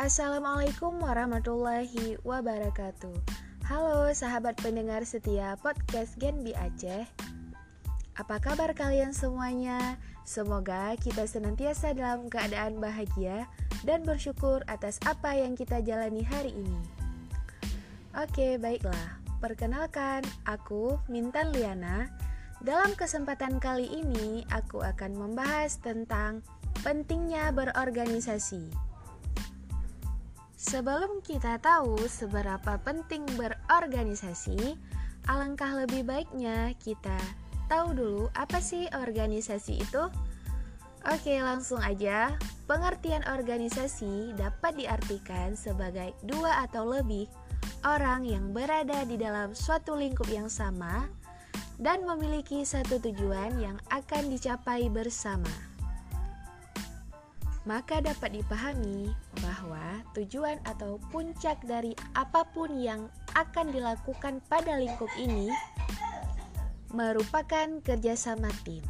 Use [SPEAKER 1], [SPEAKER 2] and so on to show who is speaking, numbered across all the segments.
[SPEAKER 1] Assalamualaikum warahmatullahi wabarakatuh. Halo sahabat pendengar setia podcast Genbi Aceh. Apa kabar kalian semuanya? Semoga kita senantiasa dalam keadaan bahagia dan bersyukur atas apa yang kita jalani hari ini. Oke baiklah, perkenalkan aku Mintan Liana Dalam kesempatan kali ini aku akan membahas tentang pentingnya berorganisasi Sebelum kita tahu seberapa penting berorganisasi, alangkah lebih baiknya kita tahu dulu apa sih organisasi itu. Oke, langsung aja. Pengertian organisasi dapat diartikan sebagai dua atau lebih orang yang berada di dalam suatu lingkup yang sama dan memiliki satu tujuan yang akan dicapai bersama maka dapat dipahami bahwa tujuan atau puncak dari apa pun yang akan dilakukan pada lingkup ini merupakan kerjasama tim.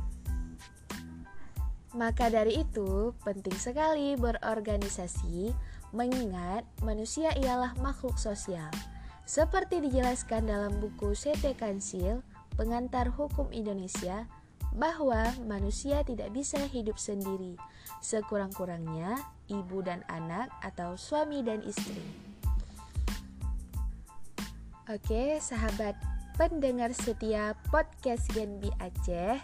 [SPEAKER 1] Maka dari itu, penting sekali berorganisasi, mengingat manusia ialah makhluk sosial. Seperti dijelaskan dalam buku CT Kansil, Pengantar Hukum Indonesia, bahwa manusia tidak bisa hidup sendiri, sekurang-kurangnya ibu dan anak atau suami dan istri. Oke, sahabat pendengar setia podcast Genbi Aceh.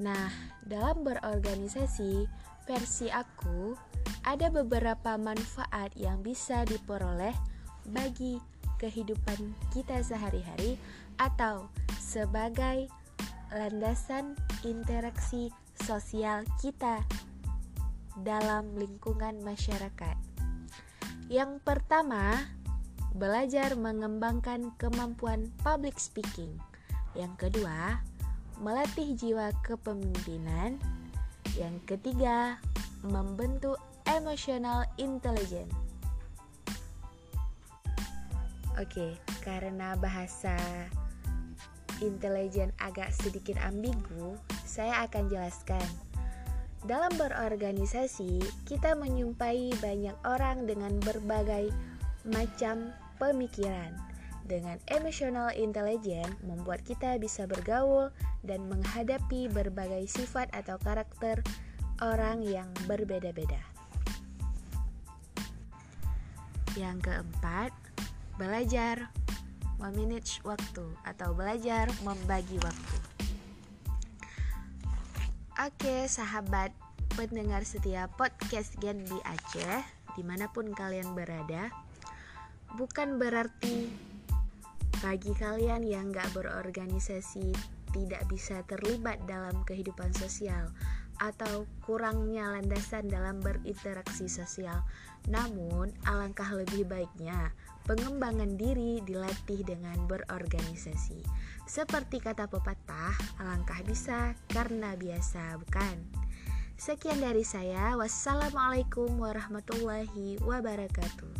[SPEAKER 1] Nah, dalam berorganisasi versi aku ada beberapa manfaat yang bisa diperoleh bagi kehidupan kita sehari-hari atau sebagai landasan interaksi sosial kita dalam lingkungan masyarakat. Yang pertama, belajar mengembangkan kemampuan public speaking. Yang kedua, melatih jiwa kepemimpinan. Yang ketiga, membentuk emotional intelligence. Oke, karena bahasa intelijen agak sedikit ambigu, saya akan jelaskan. Dalam berorganisasi, kita menyumpai banyak orang dengan berbagai macam pemikiran. Dengan emotional intelligence membuat kita bisa bergaul dan menghadapi berbagai sifat atau karakter orang yang berbeda-beda. Yang keempat, belajar memanage waktu atau belajar membagi waktu. Oke, sahabat pendengar setia podcast Gen di Aceh, di mana pun kalian berada, bukan berarti bagi kalian yang gak berorganisasi tidak bisa terlibat dalam kehidupan sosial atau kurangnya landasan dalam berinteraksi sosial. Namun, alangkah lebih baiknya pengembangan diri dilatih dengan berorganisasi. Seperti kata pepatah, alangkah bisa karena biasa, bukan? Sekian dari saya. Wassalamualaikum warahmatullahi wabarakatuh.